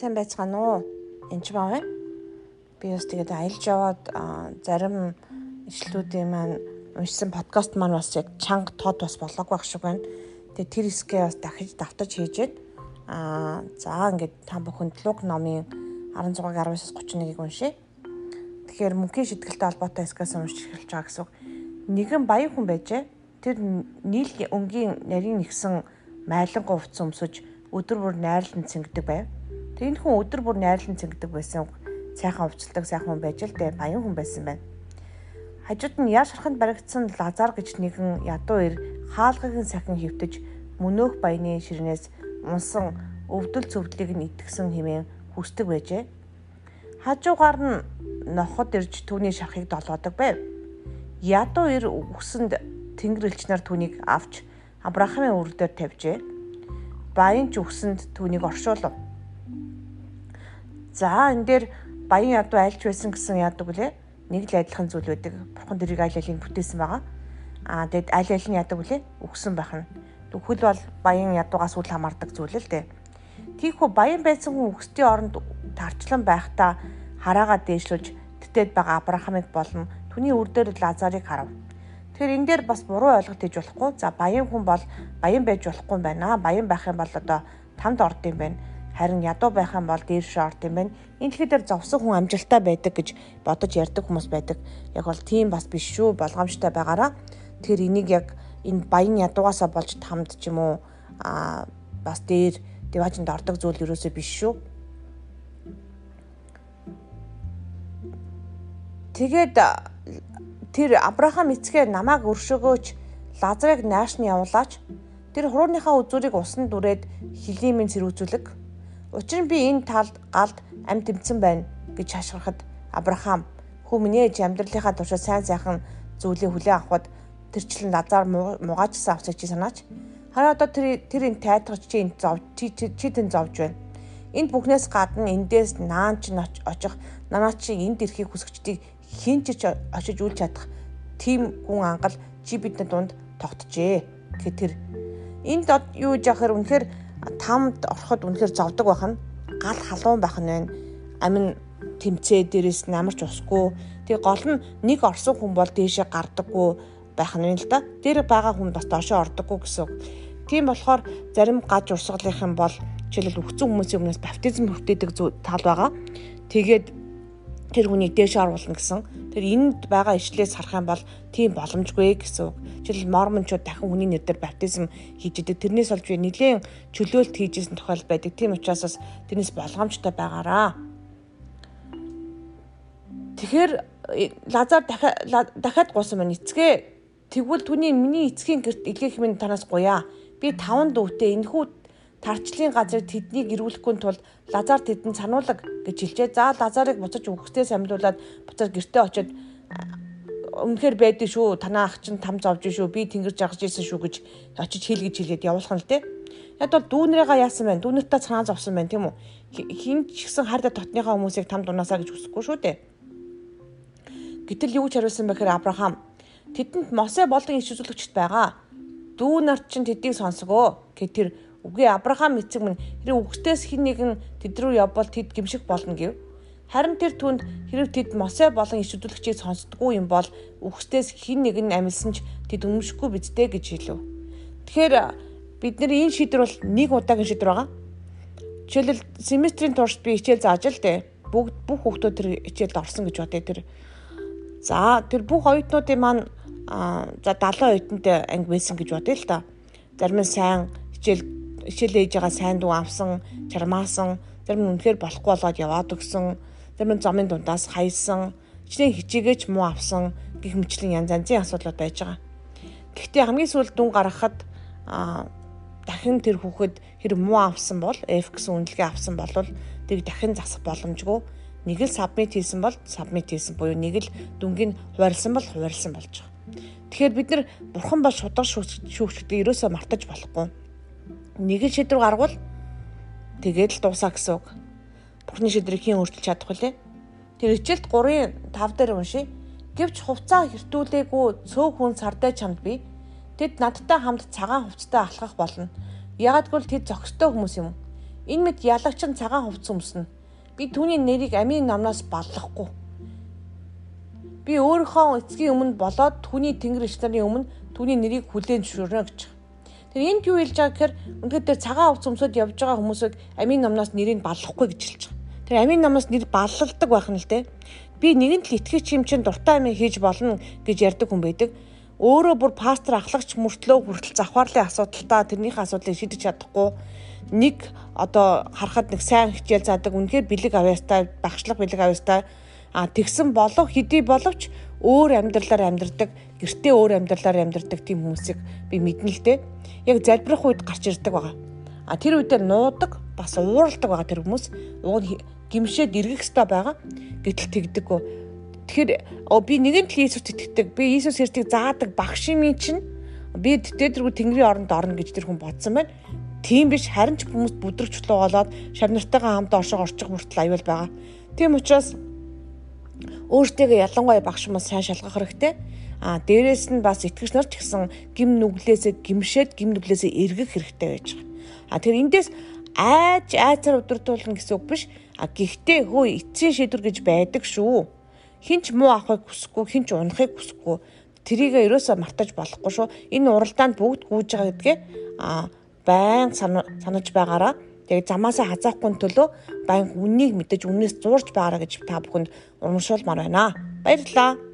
Сайн байцгаана уу? Энд ч баа. Би бас тэгээд аялж яваад зарим ишлүүдийн маань уншсан подкаст маань бас яг чанга тод бас болоогүй байх шиг байна. Тэгээд тэр хэсгээ бас дахиж давтаж хийжээд аа за ингээд та бүхэнд луг номын 16-гийн 19-с 31-ийг уншъя. Тэгэхээр мөнхийн шийтгэлтэй холбоотой хэсгээс уншиж эхэлж байгаа гэсэн. Нэгэн баян хүн байжээ. Тэр нийл өнгийн нарийн нэгсэн майлангуй хувцс өмсөж өдөр бүр найрлан цэнгдэг байв. Тэгээд хүн өдөр бүр найрлан цэнгдэг байсан сайхан өвчлөлтөг сайхан хүн байж л дээ баян хүн байсан байна. Хажууд нь яар шарханд баригдсан Лазар гэж нэгэн ядуу ир хаалгагийн сахин хөвтөж мөнөөх баяны ширнээс унсан өвдөл цөвдлийг нь итгэсэн хэмээн хүсдэг байжээ. Хажуугаар нь ноход ирж түүний шархыг долоодог байв. Ядуу ир үсэнд тэнгэр элчнэр түүнийг авч Авраамын үр дээр тавьжээ баян ч өгсөнд түүнийг оршуулв. За энэ дээр баян ядуу альч байсан гэсэн яадаг үлээ. Нэг л адилхан зүйл байдаг. Бурхан тэрийг аль алийг бүтээсэн байгаа. Аа тэгэд аль нь яадаг үлээ? Байх нь. Тэгвэл бол баян ядуугаас үл хамаардаг зүйл л дээ. Тийхүү баян байсан хүн өгсдийн оронд тарчлан байхдаа хараагаа дээшлүүлж тэтэд байгаа Авраамыг болон түүний үр дээр Лазарыг харав. Тэгэхээр энэ дээр бас буруу ойлголт хийж болохгүй. За баян хүн бол баян байж болохгүй юм байна. Баян байх юм бол одоо тамд орд юм байна. Харин ядуу байх юм бол дээрш орд юм байна. Энэ дэлхий дээр зовсон хүн амжилттай байдаг гэж бодож ярьдаг хүмүүс байдаг. Яг бол тийм бас биш шүү. Болгоомжтой байгаараа. Тэгэхээр энийг яг энэ баян ядуугаасаа болж тамд ч юм уу а бас дээр диважинд ордог зүйл ерөөсөө биш шүү. Тэгээд тэр Авраам эцгээ намайг өршөөгөөч Лазарыг нааш нь явуулаач. Тэр хурууныхаа үзүүрийг усанд дүрээд хилимийн цэрүүцүүлэг. Учир нь би энэ талд галд амт тэмцэн байна гэж хашгирахад Авраам хүмүүний ээж амьдралынхаа туршид сайн сайхан зүйлийг хүлээн авахд тэрчлэн Лазар муугачсан авсаж чи санаач. Хараа одоо тэр тэр энэ тайтгарч чи энэ зов чи тэн зовж байна. Энд бүхнээс гадна эндээс наан ч очих нанаа чи энд ирэхийг хүсэгчдийг хин ч очиж үл чадах тийм хүн ангал чи бидний дунд тогтжээ. Тэгэхээр тэр энд юу яахаар үнэхээр тамд ороход үнэхээр зовдөг байх нь гал халуун байх нь байна. Амин тэмцээ дээрээс намарч усгүй. Тэгээ гол нь нэг орсон хүн бол дээшээ гардаггүй байх нь л да. Тэр байгаа хүн бас доошоо ордоггүй гэсэн. Тийм болохоор зарим гаж урсгалынх юм бол жишээлбэл өгцөн хүмүүсийн өмнөөс баптизм хүртээдэг тал байгаа. Тэгээд тэр хүнийг дээш оруулна гэсэн. Тэр энд байгаа ишлээс харах юм бол тийм боломжгүй гэсэн. Жишээл мормончууд дахин хүний нэр дээр баптизм хийж идэг. Тэрнээс олж би нэлээд чөлөөлт хийжсэн тохиол байдаг. Тийм учраас бас тэрнээс болгоомжтой байгаараа. Тэгэхээр э, Лазар дахиад гусан маань эцгээ тэгвэл түүний миний эцгийн гэрт илгээх минь танаас гуяа. Би таван дүүтэй энэхүү тарчлын газрыг тэднийг ирүүлэхгүй тулд Лазар тэдэнд сануулаг гэж хэлжээ. За Лазарыг буцаж үхсдээс амьлуулад буцаж гэртээ очиод өмнөхөр байдаг шүү. Танаа ах чинь там зовж шүү. Би тэнгэр жагж исэн шүү гэж очиж хэл гэж хэлээд явуулах нь л те. Яг бол дүүнэрээгаа яасан байна. Дүүнэртээ цанаа зовсон байна тийм үү? Хин ч гэсэн харда тотныхаа хүмүүсийг там дунаасаа гэж хүсэхгүй шүү дээ. Гэтэл юу ч хариулсан бэхээр Авраам тэдэнд Мосе болон иш үзүүлэгчд байгаа. Дүү нарт чинь тэдийг сонсгоо. Гэт тэр Үгүй Авраам эцэг минь хэрэг үгтээс хин нэгэн тэд рүү явбал тэд гимших болно гэв. Харин тэр түнд хэрэг тэд Мосе болон иш хөдөлгчийг сонсдгоо юм бол үгтээс хин нэг нь амилсан ч тэд өмшөхгүй бидтэй гэж хэлв. Тэгэхээр бидний энэ шийдвэр бол нэг удаагийн шийдвэр байгаа. Жишээлбэл семестрийн туршид би хичээл зааж л дээ. Бүгд бүх хүүхдүүд тэр хичээлд орсон гэж бодъё тэр. За тэр бүх оюутнуудын маань за 70 оюутантай анги байсан гэж бодъё л та. Зарим нь сайн хичээл хичээлээ хийж байгаа сайн дүү авсан, чармаасан, зарим нь үнэхээр болохгүй болоод яваад өгсөн, зарим нь замын дундаас хайсан, хичнээн хичээгээч муу авсан гэх мэтлэн янз янзын асуудлууд байж байгаа. Гэхдээ хамгийн сүүлд дүн гаргахад дахин тэр хүүхэд хэрэг муу авсан бол F гэсэн үнэлгээ авсан бол тэрийг дахин засах боломжгүй. Нэг л сабмит хийсэн бол сабмит хийсэн буюу нэг л дүнгийг хуваарлсан бол хуваарлсан болж байгаа. Тэгэхээр бид нар бурхан бол шудар шүүгчдээ ерөөсөө мартаж болохгүй нэг л шийдвэр гаргавал тэгээд л дуусаа гэсэн үг. Бурхны шийдвэрийг хэн өөрчилж чадах вүлээ? Тэр хичээлд 3-ын 5 дээр уншия. Гэвч хувцаа хертүүлээгүй цөөх хүн сардай чамд би тэд надтай хамт цагаан хувцтай алхах болно. Ягагтгүй тэд зөкстэй хүмүүс юм. Энэ мэд ялагч нь цагаан хувцас өмснө. Би түүний нэрийг амийн намнаас баллахгүй. Би өөрийнхөө эцгийн өмнө болоод түүний тэнгэр иш нарын өмнө түүний нэрийг хүлээн зөвшөөрнө гэж. Тэр энд юу хэлж байгаа гэхээр үнэхээр тэр цагаан хувцас өмсөд явж байгаа хүмүүсийг амийн намнаас нэрийг баллахгүй гэж хэлж байгаа. Тэр амийн намнаас нэр балладаг байх нь л дээ. Би нэгэнт л итгэж юм чин дуртай юм хийж болно гэж ярьдаг хүн байдаг өөрөө бүр пастор ахлагч мөртлөө хүртэл завхаарлын асуудалтай тэрнийхээ асуудлыг шийдэж чадахгүй нэг одоо харахад нэг сайн хичээл заадаг үнэхээр бэлэг авьяастай багшлах бэлэг авьяастай а тэгсэн болов хэдий боловч өөр амьдралаар амьдрдаг гэртээ өөр амьдралаар амьдрдаг тийм хүмүүсийг би мэднэ л дээ яг залбирах үед гарч ирдэг байгаа а тэр үедээ нуудаг бас ууралдаг байгаа тэр хүмүүс ууг гимшээд эргэх ёстой байгаа гэтэл тэгдэггүй Тэгэхээр би нэгэн л Иесус итгэдэг. Би Иесус Христийг заадаг багш юм чинь би тэтгэдэргүй Тэнгэрийн оронд орно гэж тэр хүн бодсон байна. Тийм биш харин ч хүмүүс бүдрэгч чулуу болоод шав нартайгаа хамт орших орчих хүртэл аюул байгаа. Тийм учраас өөртөө ялангуяа багш хүмүүс сайн шалгах хэрэгтэй. А дээрэс нь бас итгэгч нар ч гэсэн гим нүглээсээ гимшээд гим нүглээсээ эргэх хэрэгтэй байж байгаа. А тэр эндээс айж айцаар өдөртүүлнэ гэсэн үг биш. А гэхдээ хөө эцсийн шийдвэр гэж байдаг шүү хинч муу авахыг хүсэхгүй, хинч унахыг хүсэхгүй. Тэрийг ерөөсөө мартаж болохгүй шүү. Энэ уралдаанд бүгд гүйж байгаа гэдгээ а байн санаж байгаараа тэгээд замаасаа хазаахгүй төлөө байн үннийг мэдэж үнээс зуурж байгаараа гэж та бүхэнд урамшуулмаар байна. Баярлалаа.